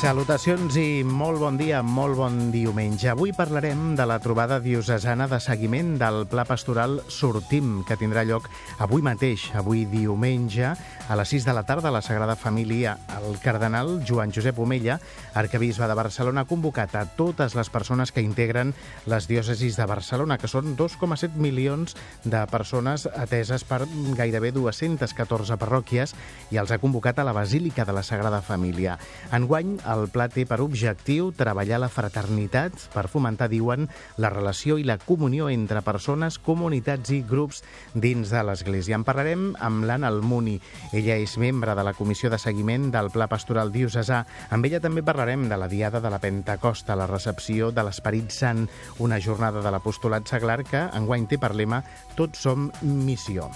Salutacions i molt bon dia, molt bon diumenge. Avui parlarem de la trobada diocesana de seguiment del Pla Pastoral Sortim, que tindrà lloc avui mateix, avui diumenge, a les 6 de la tarda a la Sagrada Família. El cardenal Joan Josep Omella, arcabisbe de Barcelona, ha convocat a totes les persones que integren les diòcesis de Barcelona, que són 2,7 milions de persones ateses per gairebé 214 parròquies, i els ha convocat a la Basílica de la Sagrada Família. Enguany, el pla té per objectiu treballar la fraternitat per fomentar, diuen, la relació i la comunió entre persones, comunitats i grups dins de l'Església. En parlarem amb l'Anna Almuni. Ella és membre de la Comissió de Seguiment del Pla Pastoral Diocesà. Amb ella també parlarem de la Diada de la Pentecosta, la recepció de l'Esperit Sant, una jornada de l'apostolat seglar que enguany té per lema Tots som missió.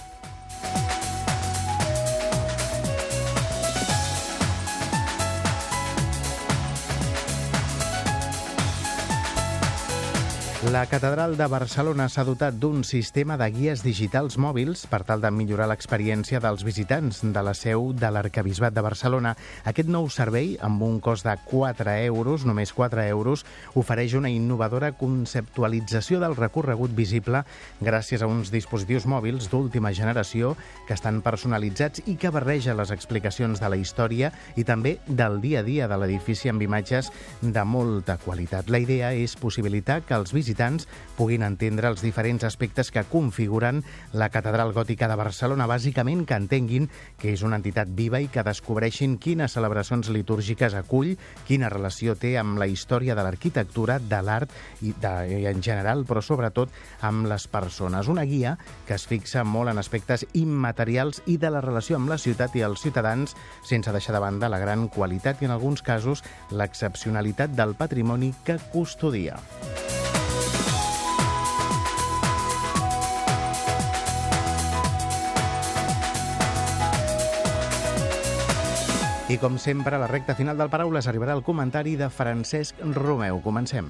La Catedral de Barcelona s'ha dotat d'un sistema de guies digitals mòbils per tal de millorar l'experiència dels visitants de la seu de l'Arcabisbat de Barcelona. Aquest nou servei, amb un cost de 4 euros, només 4 euros, ofereix una innovadora conceptualització del recorregut visible gràcies a uns dispositius mòbils d'última generació que estan personalitzats i que barreja les explicacions de la història i també del dia a dia de l'edifici amb imatges de molta qualitat. La idea és possibilitar que els visitants visitants puguin entendre els diferents aspectes que configuren la Catedral Gòtica de Barcelona, bàsicament que entenguin que és una entitat viva i que descobreixin quines celebracions litúrgiques acull, quina relació té amb la història de l'arquitectura, de l'art i, i en general, però sobretot amb les persones. Una guia que es fixa molt en aspectes immaterials i de la relació amb la ciutat i els ciutadans, sense deixar de banda la gran qualitat i, en alguns casos, l'excepcionalitat del patrimoni que custodia. I com sempre, a la recta final del Paraules arribarà el comentari de Francesc Romeu. Comencem.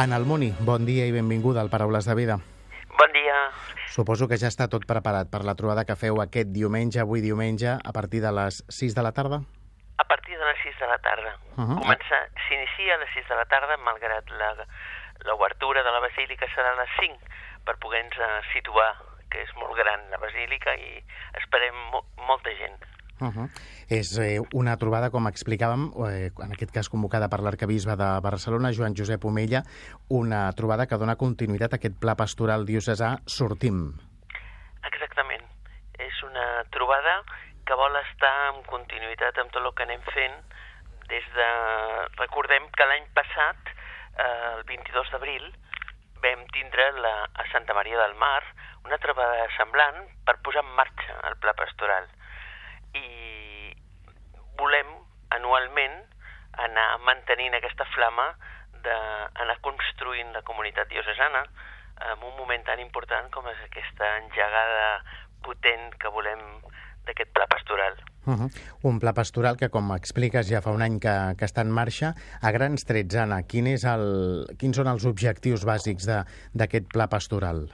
Anna Almoni, bon dia i benvinguda al Paraules de Vida. Bon dia. Suposo que ja està tot preparat per la trobada que feu aquest diumenge, avui diumenge, a partir de les 6 de la tarda? A partir de les 6 de la tarda. Uh -huh. Comença, s'inicia a les 6 de la tarda, malgrat la l'obertura de la basílica serà a les 5 per poder-nos situar, que és molt gran la basílica i esperem mo molta gent. Uh -huh. És eh, una trobada, com explicàvem, eh, en aquest cas convocada per l'arcabisbe de Barcelona, Joan Josep Omella, una trobada que dona continuïtat a aquest pla pastoral diocesà Sortim. Exactament. És una trobada que vol estar en continuïtat amb tot el que anem fent des de... Recordem que l'any passat eh, el 22 d'abril vam tindre la, a Santa Maria del Mar una trobada semblant per posar en marxa el pla pastoral. I volem anualment anar mantenint aquesta flama d'anar construint la comunitat diocesana en un moment tan important com és aquesta engegada potent que volem d'aquest pla pastoral. Uh -huh. Un pla pastoral que, com expliques, ja fa un any que, que està en marxa. A grans trets, Anna, quin és el, quins són els objectius bàsics d'aquest pla pastoral?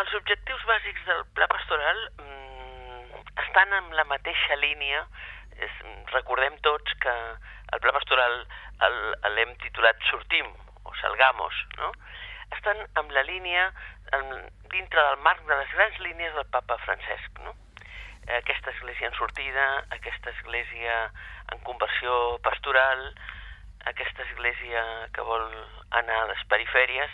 Els objectius bàsics del pla pastoral mm, estan en la mateixa línia. És, recordem tots que el pla pastoral l'hem titulat Sortim, o Salgamos, no? Estan en la línia, en, dintre del marc de les grans línies del papa Francesc, no? aquesta església en sortida, aquesta església en conversió pastoral, aquesta església que vol anar a les perifèries,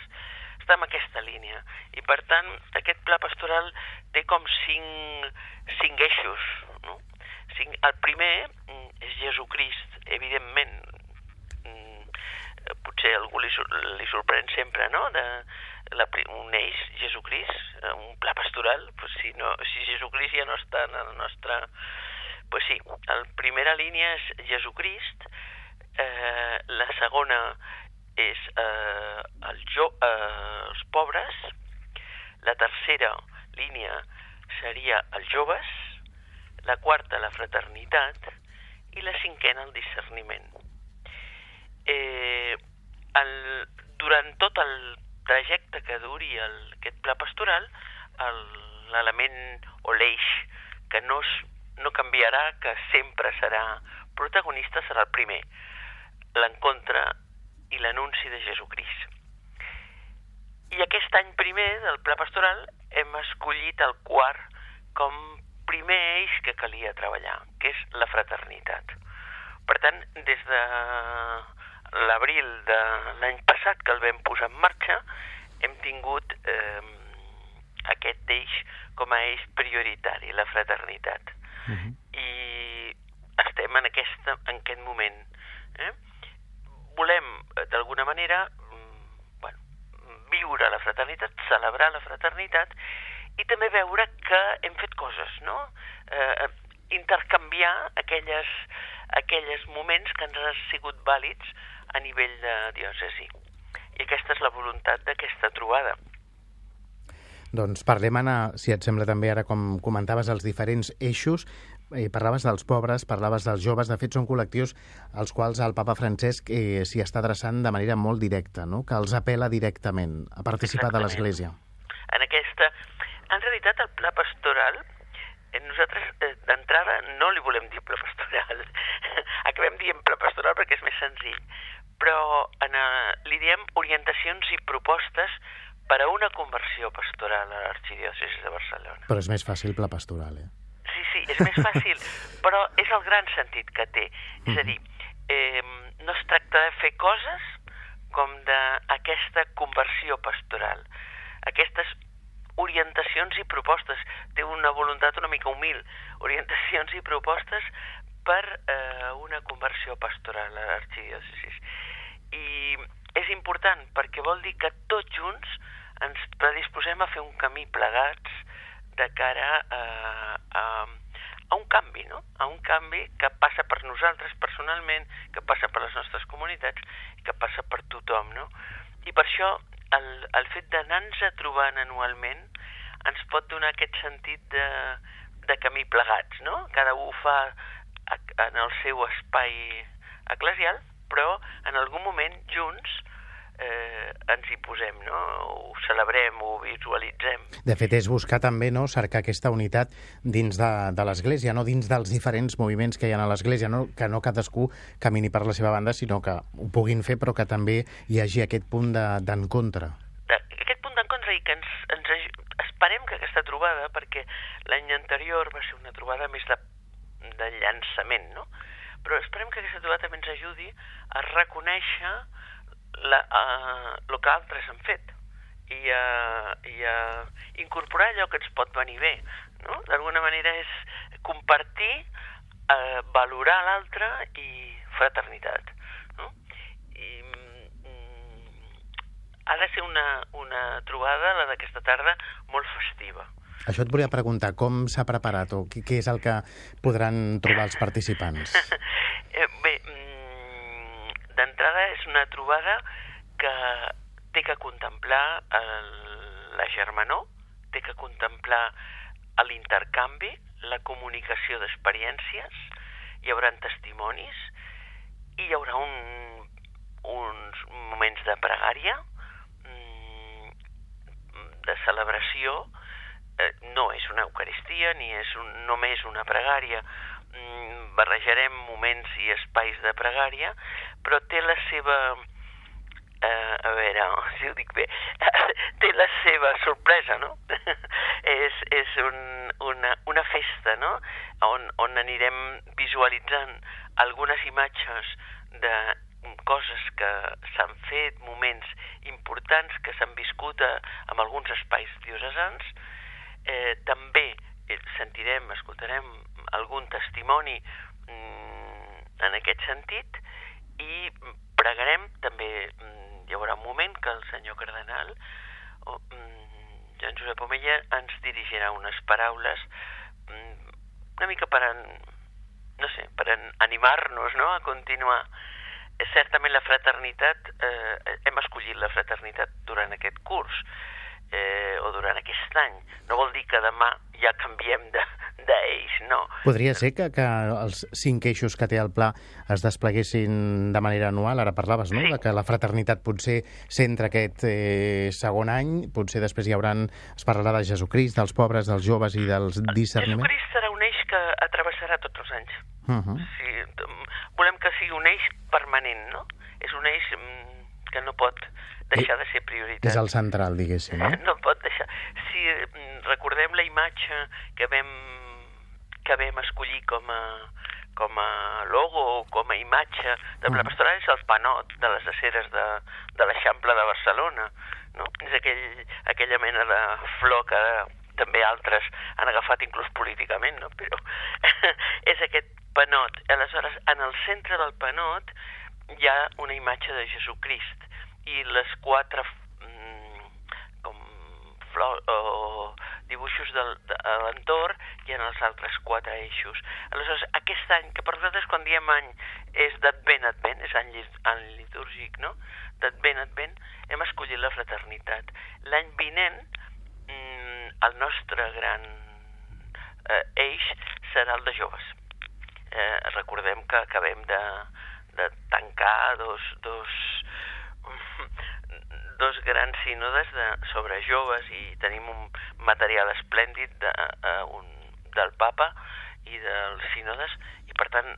està en aquesta línia. I per tant, aquest pla pastoral té com cinc, cinc eixos. No? El primer és Jesucrist, evidentment. Potser algú li, li sorprèn sempre, no?, de, la, un eix, Jesucrist, eh, un pla pastoral, pues si, no, si Jesucrist ja no està en el nostre... Pues sí, la primera línia és Jesucrist, eh, la segona és eh, el jo, eh, els pobres, la tercera línia seria els joves, la quarta la fraternitat i la cinquena el discerniment. Eh, el, durant tot el trajecte que duri el, aquest pla pastoral, l'element o l'eix que no, es, no canviarà, que sempre serà protagonista, serà el primer, l'encontre i l'anunci de Jesucrist. I aquest any primer del pla pastoral hem escollit el quart com primer eix que calia treballar, que és la fraternitat. Per tant, des de l'abril de l'any passat que el vam posar en marxa, hem tingut eh, aquest eix com a eix prioritari, la fraternitat. Uh -huh. I estem en, aquesta, en aquest moment. Eh? Volem, d'alguna manera, mm, bueno, viure la fraternitat, celebrar la fraternitat i també veure que hem fet coses, no? Eh, intercanviar aquelles, aquelles moments que ens han sigut vàlids a nivell de diòcesi. I aquesta és la voluntat d'aquesta trobada. Doncs parlem, Anna, si et sembla també ara, com comentaves, els diferents eixos. Eh, parlaves dels pobres, parlaves dels joves, de fet són col·lectius als quals el papa Francesc eh, s'hi està adreçant de manera molt directa, no? que els apela directament a participar Exactament. de l'Església. En aquesta en realitat, el pla pastoral, eh, nosaltres eh, d'entrada no li volem dir pla pastoral. Acabem dient pla pastoral perquè és més senzill. Però en, eh, li diem orientacions i propostes per a una conversió pastoral a l'arxidiòcesi de Barcelona. Però és més fàcil pla pastoral, eh? Sí, sí, és més fàcil, però és el gran sentit que té. És a dir, eh, no es tracta de fer coses com d'aquesta conversió pastoral. Aquestes orientacions i propostes. Té una voluntat una mica humil. Orientacions i propostes per eh, una conversió pastoral a l'arxidiòcesis. I és important perquè vol dir que tots junts ens predisposem a fer un camí plegats de cara a, a, a un canvi, no? A un canvi que passa per nosaltres personalment, que passa per les nostres comunitats que passa per tothom, no? I per això el, el fet d'anar-nos trobant anualment ens pot donar aquest sentit de, de camí plegats, no? Cada un fa en el seu espai eclesial, però en algun moment junts eh, ens hi posem, no? ho celebrem, ho visualitzem. De fet, és buscar també no, cercar aquesta unitat dins de, de l'Església, no dins dels diferents moviments que hi ha a l'Església, no? que no cadascú camini per la seva banda, sinó que ho puguin fer, però que també hi hagi aquest punt d'encontre. De, aquest punt d'encontre i que ens, ens esperem que aquesta trobada, perquè l'any anterior va ser una trobada més de, de llançament, no? Però esperem que aquesta trobada també ens ajudi a reconèixer la, uh, el que altres han fet i a, i a incorporar allò que ens pot venir bé. No? D'alguna manera és compartir, uh, valorar l'altre i fraternitat. No? I ha de ser una, una trobada, la d'aquesta tarda, molt festiva. Això et volia preguntar, com s'ha preparat o què, és el que podran trobar els participants? Eh, bé, mm, d'entrada és una trobada que té que contemplar el, la germanor, té que contemplar l'intercanvi, la comunicació d'experiències, hi haurà testimonis, i hi haurà un, uns moments de pregària, de celebració eh, no és una Eucaristia ni és un, només una pregària. Mm, barrejarem moments i espais de pregària, però té la seva... Eh, a veure, si ho dic bé, té la seva sorpresa, no? és és un, una, una festa, no?, on, on anirem visualitzant algunes imatges de coses que s'han fet, moments importants que s'han viscut a, en alguns espais diocesans. Eh, també eh, sentirem, escoltarem algun testimoni mm, en aquest sentit i pregarem també, mm, hi haurà un moment que el senyor cardenal o, mm, Joan Josep Omella ens dirigirà unes paraules mm, una mica per, en, no sé, per animar-nos no? a continuar certament la fraternitat, eh, hem escollit la fraternitat durant aquest curs, eh, o durant aquest any. No vol dir que demà ja canviem de, d'ells, no. Podria ser que, que els cinc eixos que té el pla es despleguessin de manera anual, ara parlaves, no?, Sí. de que la fraternitat potser centra aquest eh, segon any, potser després hi hauran, es parlarà de Jesucrist, dels pobres, dels joves i dels discerniments. Jesucrist serà un eix que atravessarà tots els anys. Uh -huh. Sí, volem que sigui un eix permanent, no? És un eix mm, que no pot deixar de ser prioritat. És el central, diguéssim, no? No pot deixar. Si mm, recordem la imatge que vam, que vam escollir com a, com a logo o com a imatge de Mhm. Pastoral és el panot de les aceres de, de l'Eixample de Barcelona. No? És aquell, aquella mena de flor que també altres han agafat inclús políticament, no? però és aquest panot. Aleshores, en el centre del panot hi ha una imatge de Jesucrist i les quatre mm, com flor, o dibuixos del, de, a l'entorn i en els altres quatre eixos. Aleshores, aquest any, que per nosaltres quan diem any és d'advent, advent, és any, any litúrgic, no? D'advent, advent, hem escollit la fraternitat. L'any vinent, mm, el nostre gran eh, eix serà el de joves. Eh, recordem que acabem de, de tancar dos, dos, dos grans sínodes de, sobre joves i tenim un material esplèndid de, uh, un, del papa i dels sínodes i per tant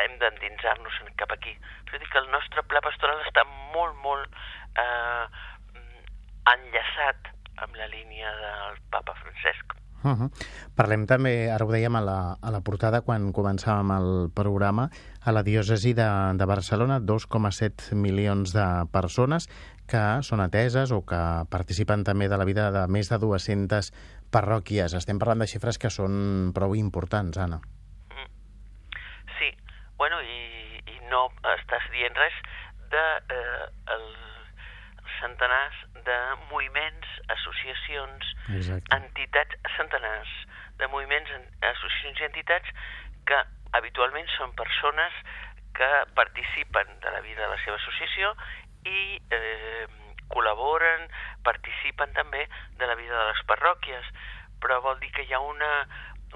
hem d'endinsar-nos en- cap aquí. A dir que el nostre pla pastoral està molt, molt eh, enllaçat amb la línia del papa Francesc. Uh -huh. Parlem també, ara ho dèiem a la, a la portada quan començàvem el programa, a la diòcesi de, de Barcelona, 2,7 milions de persones que són ateses o que participen també de la vida de més de 200 parròquies. Estem parlant de xifres que són prou importants, Anna. Sí, bueno, i, i no estàs dient res de eh, el, centenars de moviments, associacions, Exacte. entitats, centenars de moviments, en- associacions i entitats que habitualment són persones que participen de la vida de la seva associació i eh, col·laboren, participen també de la vida de les parròquies, però vol dir que hi ha una,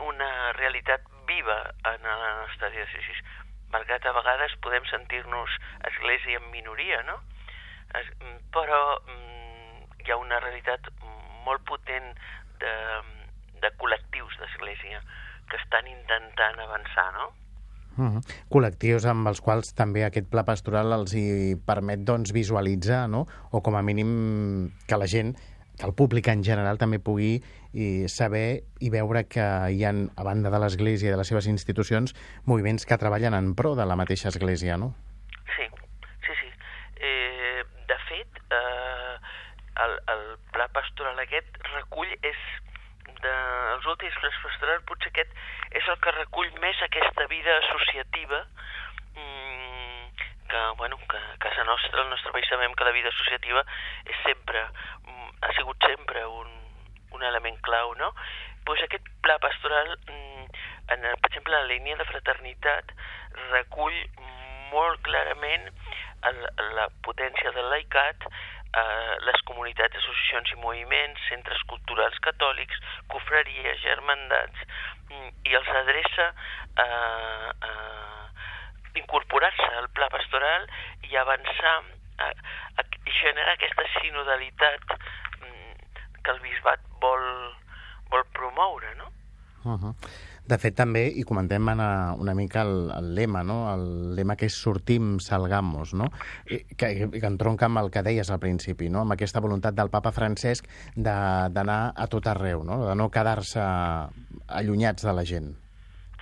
una realitat viva en la nostra diòcesi, malgrat a vegades podem sentir-nos església en minoria, no? Es, però mm, hi ha una realitat molt potent de, de col·lectius d'església que estan intentant avançar, no? Uh -huh. Col·lectius amb els quals també aquest pla pastoral els hi permet doncs, visualitzar, no? o com a mínim que la gent, que el públic en general també pugui i saber i veure que hi ha, a banda de l'Església i de les seves institucions, moviments que treballen en pro de la mateixa Església, no? Sí, sí, sí. Eh, de fet, eh, el, el pla pastoral aquest recull és dels últims plans pastorals, potser aquest és el que recull més aquesta vida associativa mm, que, bueno, que a casa nostra, al nostre país, sabem que la vida associativa és sempre, mm, ha sigut sempre un, un element clau, no? Pues aquest pla pastoral, mm, en, el- per exemple, la línia de fraternitat, recull molt clarament el, la potència del laicat, eh, les comunitats, associacions i moviments, centres culturals catòlics, cofreries, germandats, mm, i els adreça a, a incorporar-se al pla pastoral i avançar, a, a generar aquesta sinodalitat mm, que el bisbat vol, vol promoure, no? Uh -huh. De fet, també, i comentem una, una mica el, el lema, no? el lema que és sortim, salgamos, no? I, que, que entronca amb el que deies al principi, no? amb aquesta voluntat del papa Francesc d'anar a tot arreu, no? de no quedar-se allunyats de la gent.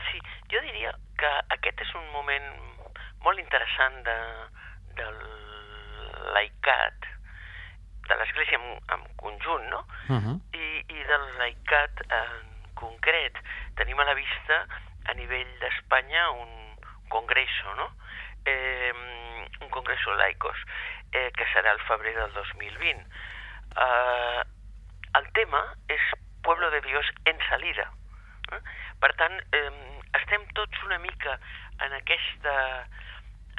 Sí, jo diria que aquest és un moment molt interessant de, del laicat, de l'Església en, en conjunt, no? Uh -huh. I, i del laicat en concret. Tenim a la vista, a nivell d'Espanya, un congreso, no? Eh, un congreso laicos, eh, que serà el febrer del 2020. Eh, el tema és Pueblo de Dios en salida. Eh? Per tant, eh, estem tots una mica en aquesta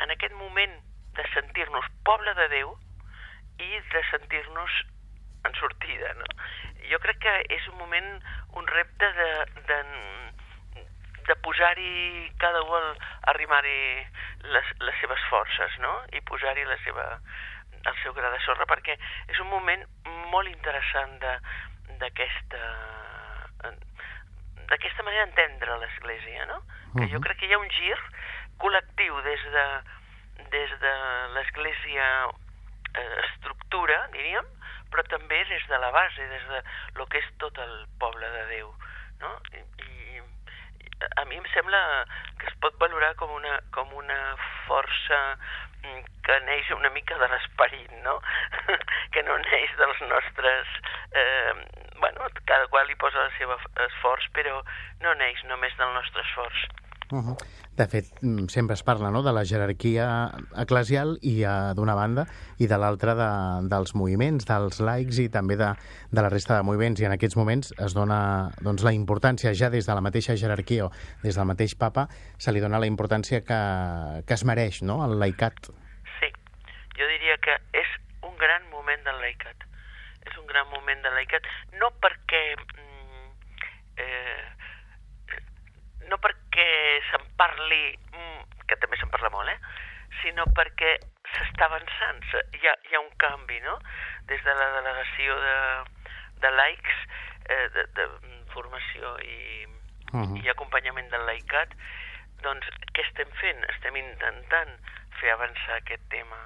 en aquest moment de sentir-nos poble de Déu i de sentir-nos en sortida, no? Jo crec que és un moment, un repte de, de, de posar-hi cada un arrimar-hi les, les seves forces, no? I posar-hi la seva, el seu gra de sorra, perquè és un moment molt interessant d'aquesta d'aquesta manera d'entendre l'Església, no? Que jo crec que hi ha un gir col·lectiu des de, des de l'Església eh, estructura, diríem, però també des de la base, des de lo que és tot el poble de Déu, no? I, i a mi em sembla que es pot valorar com una, com una força mm, que neix una mica de l'esperit, no? que no neix dels nostres... Eh, bueno, cada qual hi posa el seu esforç, però no neix només del nostre esforç. Uh -huh. De fet, mm, sempre es parla no, de la jerarquia eclesial i uh, d'una banda i de l'altra de, dels moviments, dels laics i també de, de la resta de moviments. I en aquests moments es dona doncs, la importància ja des de la mateixa jerarquia o des del mateix papa se li dona la importància que, que es mereix no, el laicat. Sí, jo diria que és un gran moment del laicat. És un gran moment del laicat, no perquè... Mm, eh, no perquè se'n parli, mm, que també se'n parla molt, eh? sinó perquè s'està avançant, hi ha, hi ha un canvi, no? Des de la delegació de, de laics, eh, de, de formació i, uh -huh. i acompanyament del laicat, doncs què estem fent? Estem intentant fer avançar aquest tema.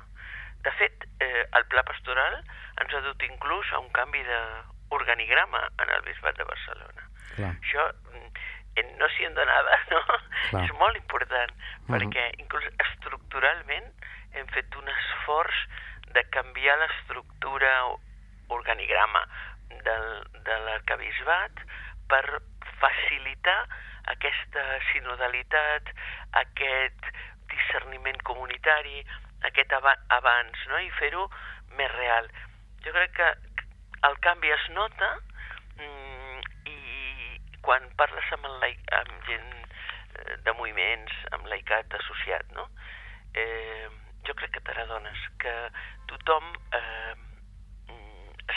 De fet, eh, el pla pastoral ens ha dut inclús a un canvi d'organigrama en el Bisbat de Barcelona. Clar. Això no s'hi en donava, no? Clar. És molt important, uh -huh. perquè inclús estructuralment hem fet un esforç de canviar l'estructura organigrama del, de l'arcabisbat per facilitar aquesta sinodalitat, aquest discerniment comunitari, aquest abans, no? i fer-ho més real. Jo crec que el canvi es nota quan parles amb, el laic, amb gent eh, de moviments, amb laicat associat, no? Eh, jo crec que te n'adones que tothom eh,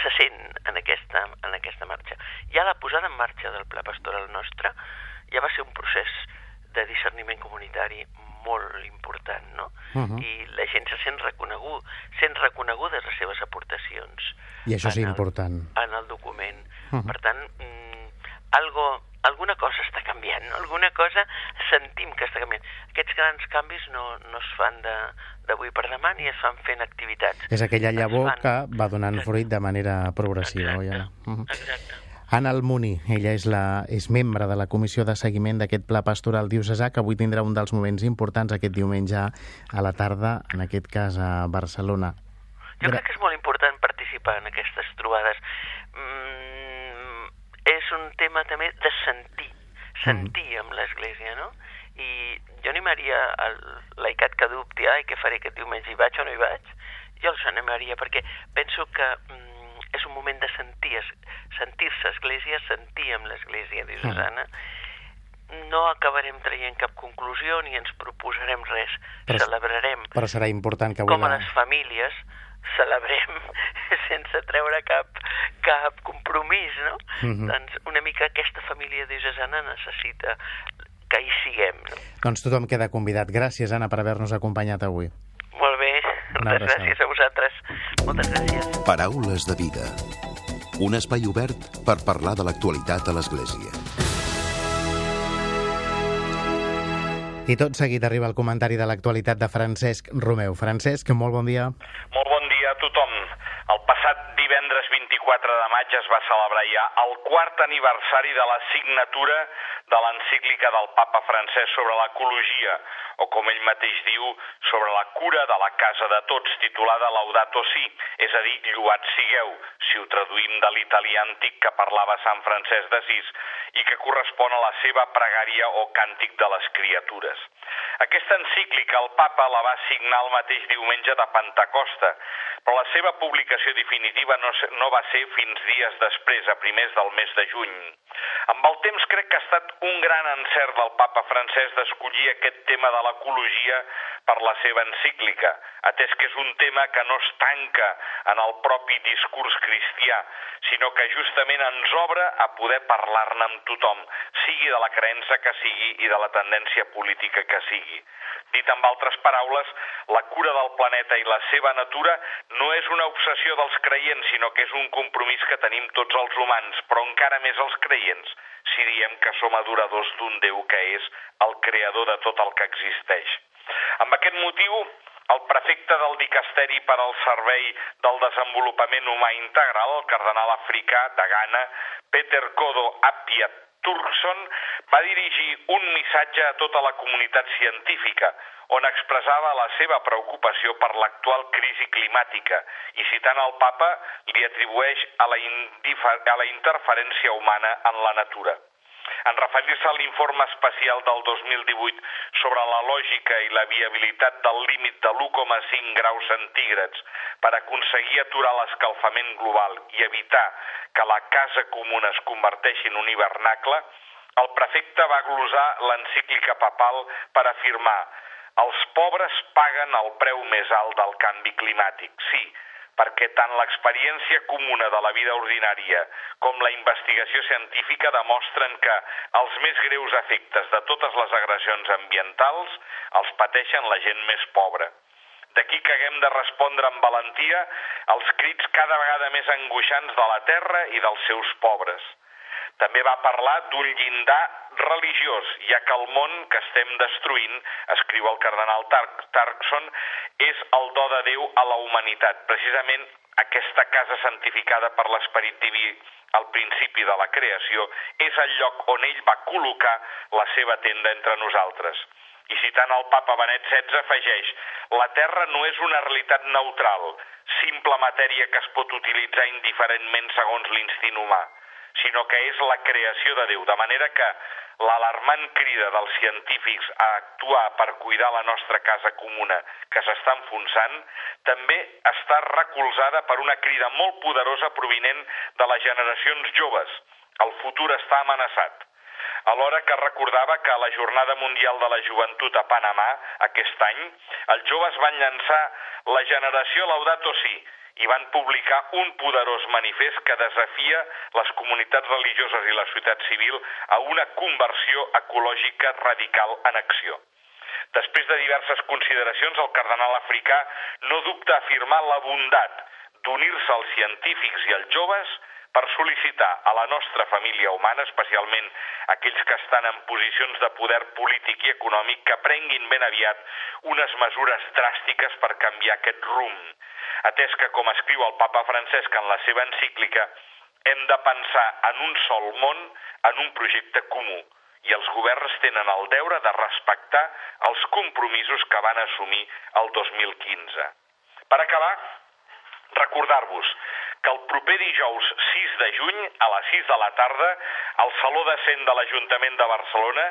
se sent en aquesta, en aquesta marxa. Ja la posada en marxa del pla pastoral nostre ja va ser un procés de discerniment comunitari molt important, no? Uh -huh. I la gent se sent reconegut, sent reconegudes les seves aportacions. I això és important. En el document. Uh -huh. Per tant, algo, alguna cosa està canviant, no? alguna cosa sentim que està canviant. Aquests grans canvis no, no es fan d'avui per demà ni es fan fent activitats. És aquella llavor fan... que va donant fruit de manera progressiva. Exacte, ja. uh -huh. exacte. Anna Almuni, ella és, la, és membre de la comissió de seguiment d'aquest pla pastoral diocesà, que avui tindrà un dels moments importants aquest diumenge a la tarda, en aquest cas a Barcelona. Jo crec que és molt important participar en aquestes trobades. Un tema també de sentir, sentir mm. amb l'Església, no? I jo animaria el laicat que dubti, ai, què faré aquest diumenge, hi vaig o no hi vaig? Jo els animaria perquè penso que mm, és un moment de sentir, sentir-se Església, sentir amb l'Església diocesana. Mm. No acabarem traient cap conclusió ni ens proposarem res, però, celebrarem. Però serà important que avui... Com a les famílies, celebrem sense treure cap, cap compromís, no? Uh mhm. -huh. Doncs una mica aquesta família diocesana necessita que hi siguem. No? Doncs tothom queda convidat. Gràcies, Anna, per haver-nos acompanyat avui. Molt bé, moltes gràcies a vosaltres. Moltes gràcies. Paraules de vida. Un espai obert per parlar de l'actualitat a l'Església. I tot seguit arriba el comentari de l'actualitat de Francesc Romeu. Francesc, molt bon dia. Molt bon dia a tothom. El passat divendres 24 de maig es va celebrar ja el quart aniversari de la signatura de l'encíclica del papa francès sobre l'ecologia, o com ell mateix diu, sobre la cura de la casa de tots, titulada Laudato Si, és a dir, lluat sigueu, si ho traduïm de l'italià antic que parlava Sant Francesc d'Assís, i que correspon a la seva pregària o càntic de les criatures. Aquesta encíclica el papa la va signar el mateix diumenge de Pentecosta, però la seva publicació definitiva no, no va ser fins dies després, a primers del mes de juny. Amb el temps crec que ha estat un gran encert del papa francès d'escollir aquest tema de l'ecologia per la seva encíclica, atès que és un tema que no es tanca en el propi discurs cristià, sinó que justament ens obre a poder parlar-ne amb tothom, sigui de la creença que sigui i de la tendència política que sigui. Dit amb altres paraules, la cura del planeta i la seva natura no és una obsessió dels creients, sinó que és un compromís que tenim tots els humans, però encara més els creients, si diem que som adoradors d'un Déu que és el creador de tot el que existeix. Amb aquest motiu, el prefecte del Dicasteri per al Servei del Desenvolupament Humà Integral, el cardenal africà de Ghana, Peter Kodo Apiat Turkson va dirigir un missatge a tota la comunitat científica on expressava la seva preocupació per l'actual crisi climàtica i citant el papa li atribueix a la, a la interferència humana en la natura. En referir-se a l'informe especial del 2018 sobre la lògica i la viabilitat del límit de l'1,5 graus centígrads per aconseguir aturar l'escalfament global i evitar que la casa comuna es converteixi en un hivernacle, el prefecte va glosar l'encíclica papal per afirmar els pobres paguen el preu més alt del canvi climàtic. Sí, perquè tant l'experiència comuna de la vida ordinària com la investigació científica demostren que els més greus efectes de totes les agressions ambientals els pateixen la gent més pobra. D'aquí que haguem de respondre amb valentia als crits cada vegada més angoixants de la terra i dels seus pobres. També va parlar d'un llindar religiós, ja que el món que estem destruint, escriu el cardenal Tarkson, és el do de Déu a la humanitat. Precisament aquesta casa santificada per l'esperit diví al principi de la creació és el lloc on ell va col·locar la seva tenda entre nosaltres. I citant el papa Benet XVI afegeix la Terra no és una realitat neutral, simple matèria que es pot utilitzar indiferentment segons l'instint humà sinó que és la creació de Déu, de manera que l'alarmant crida dels científics a actuar per cuidar la nostra casa comuna que s'està enfonsant també està recolzada per una crida molt poderosa provinent de les generacions joves. El futur està amenaçat alhora que recordava que a la Jornada Mundial de la Joventut a Panamà aquest any, els joves van llançar la generació Laudato Si, i van publicar un poderós manifest que desafia les comunitats religioses i la societat civil a una conversió ecològica radical en acció. Després de diverses consideracions, el cardenal africà no dubta afirmar la bondat d'unir-se als científics i als joves per sol·licitar a la nostra família humana, especialment aquells que estan en posicions de poder polític i econòmic, que prenguin ben aviat unes mesures dràstiques per canviar aquest rumb atès que, com escriu el papa Francesc en la seva encíclica, hem de pensar en un sol món, en un projecte comú, i els governs tenen el deure de respectar els compromisos que van assumir el 2015. Per acabar, recordar-vos que el proper dijous 6 de juny, a les 6 de la tarda, al Saló de Cent de l'Ajuntament de Barcelona,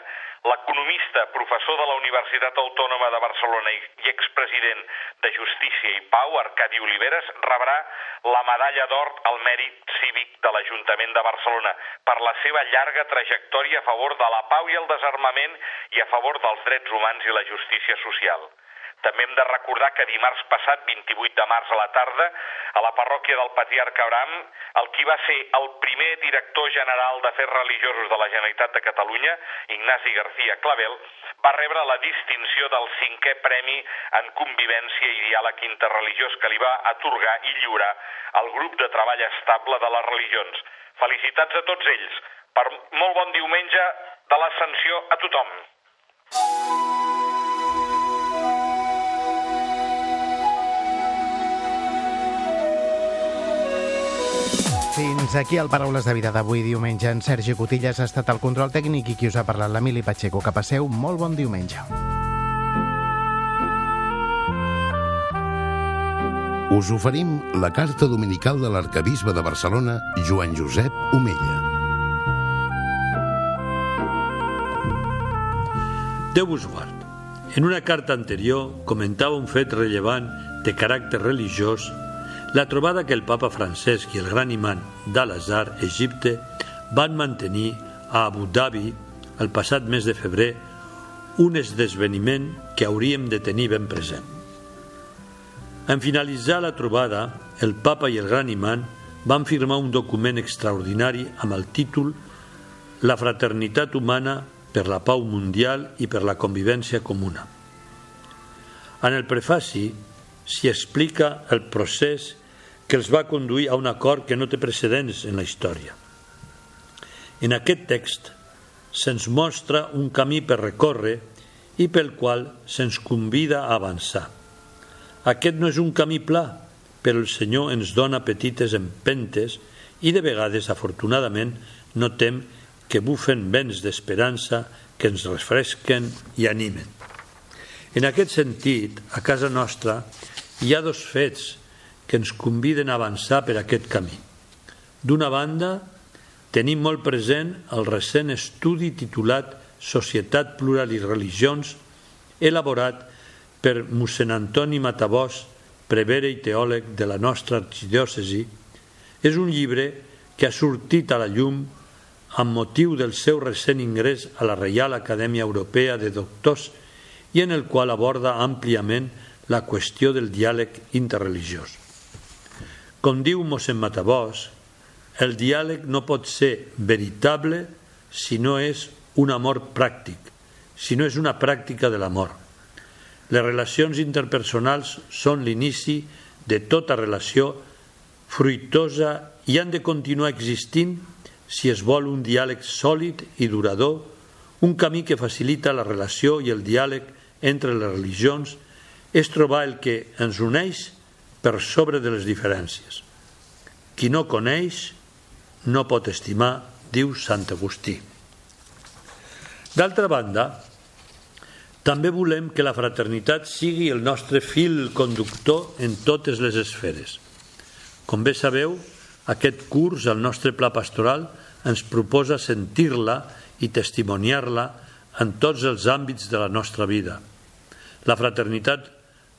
l'economista, professor de la Universitat Autònoma de Barcelona i expresident de Justícia i Pau, Arcadi Oliveres, rebrà la medalla d'or al mèrit cívic de l'Ajuntament de Barcelona per la seva llarga trajectòria a favor de la pau i el desarmament i a favor dels drets humans i la justícia social. També hem de recordar que dimarts passat, 28 de març a la tarda, a la parròquia del Patriarca Abram, el qui va ser el primer director general d'Afers Religiosos de la Generalitat de Catalunya, Ignasi García Clavel, va rebre la distinció del cinquè Premi en Convivència i Diàleg Interreligiós que li va atorgar i lliurar al grup de treball estable de les religions. Felicitats a tots ells per molt bon diumenge de l'ascensió a tothom. Fins aquí el Paraules de Vida d'avui diumenge. En Sergi Cotillas ha estat el control tècnic i qui us ha parlat l'Emili Pacheco. Que passeu molt bon diumenge. Us oferim la carta dominical de l'arcabisbe de Barcelona, Joan Josep Omella. Déu us guard. En una carta anterior comentava un fet rellevant de caràcter religiós la trobada que el papa Francesc i el gran imant d'Al-Azhar, Egipte, van mantenir a Abu Dhabi el passat mes de febrer un esdeveniment que hauríem de tenir ben present. En finalitzar la trobada, el papa i el gran imant van firmar un document extraordinari amb el títol La fraternitat humana per la pau mundial i per la convivència comuna. En el prefaci s'hi explica el procés que els va conduir a un acord que no té precedents en la història. En aquest text se'ns mostra un camí per recórrer i pel qual se'ns convida a avançar. Aquest no és un camí pla, però el Senyor ens dona petites empentes i de vegades, afortunadament, notem que bufen vents d'esperança que ens refresquen i animen. En aquest sentit, a casa nostra hi ha dos fets que ens conviden a avançar per aquest camí. D'una banda, tenim molt present el recent estudi titulat Societat, Plural i Religions, elaborat per mossèn Antoni Matabós, prevere i teòleg de la nostra arxidiòcesi, és un llibre que ha sortit a la llum amb motiu del seu recent ingrés a la Reial Acadèmia Europea de Doctors i en el qual aborda àmpliament la qüestió del diàleg interreligiós. Com diu mossèn Matabós, el diàleg no pot ser veritable si no és un amor pràctic, si no és una pràctica de l'amor. Les relacions interpersonals són l'inici de tota relació fruitosa i han de continuar existint si es vol un diàleg sòlid i durador, un camí que facilita la relació i el diàleg entre les religions és trobar el que ens uneix per sobre de les diferències. Qui no coneix no pot estimar, diu Sant Agustí. D'altra banda, també volem que la fraternitat sigui el nostre fil conductor en totes les esferes. Com bé sabeu, aquest curs, el nostre pla pastoral, ens proposa sentir-la i testimoniar-la en tots els àmbits de la nostra vida. La fraternitat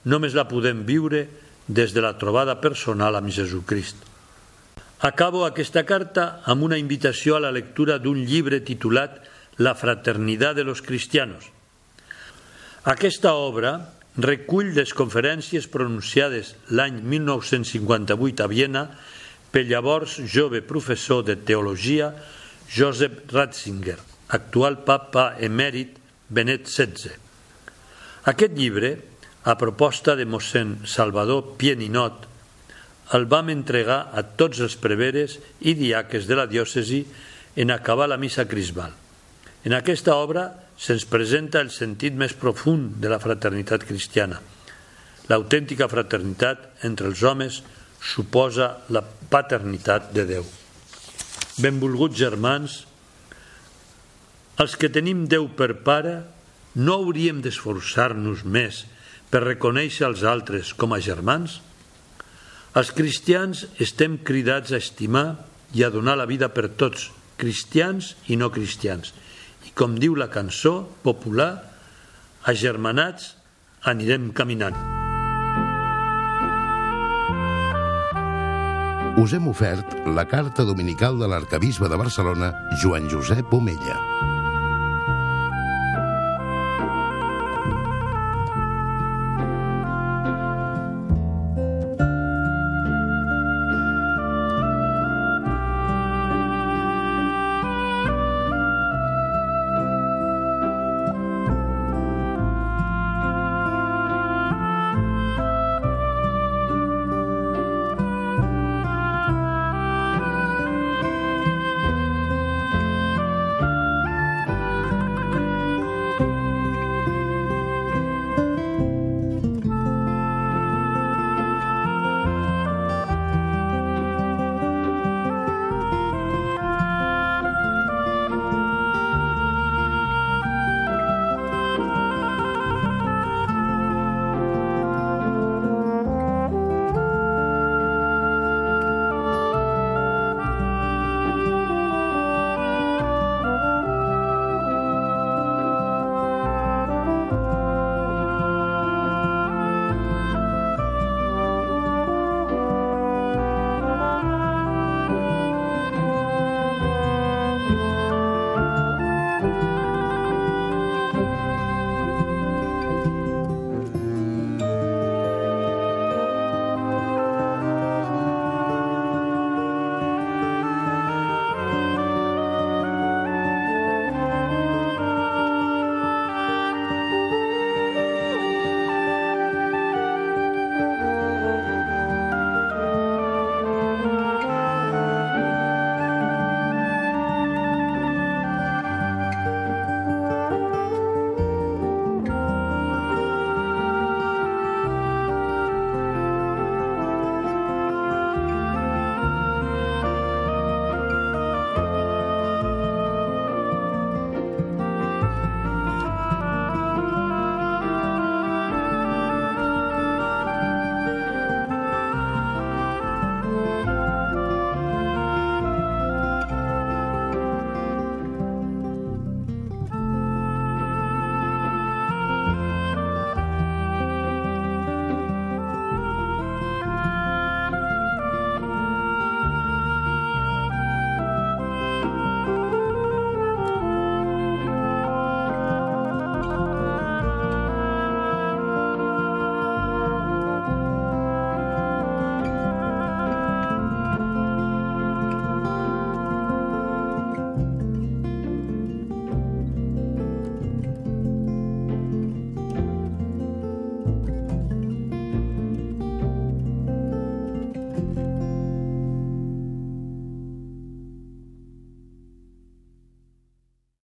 només la podem viure des de la trobada personal amb Jesucrist. Acabo aquesta carta amb una invitació a la lectura d'un llibre titulat La fraternidad de los cristianos. Aquesta obra recull les conferències pronunciades l'any 1958 a Viena pel llavors jove professor de teologia Joseph Ratzinger, actual papa emèrit Benet XVI. Aquest llibre, a proposta de mossèn Salvador Pieninot, el vam entregar a tots els preveres i diaques de la diòcesi en acabar la missa crisbal. En aquesta obra se'ns presenta el sentit més profund de la fraternitat cristiana. L'autèntica fraternitat entre els homes suposa la paternitat de Déu. Benvolguts germans, els que tenim Déu per pare no hauríem d'esforçar-nos més per reconèixer els altres com a germans? Els cristians estem cridats a estimar i a donar la vida per tots, cristians i no cristians. I com diu la cançó popular, agermanats anirem caminant. Us hem ofert la carta dominical de l'arcabisbe de Barcelona, Joan Josep Omella.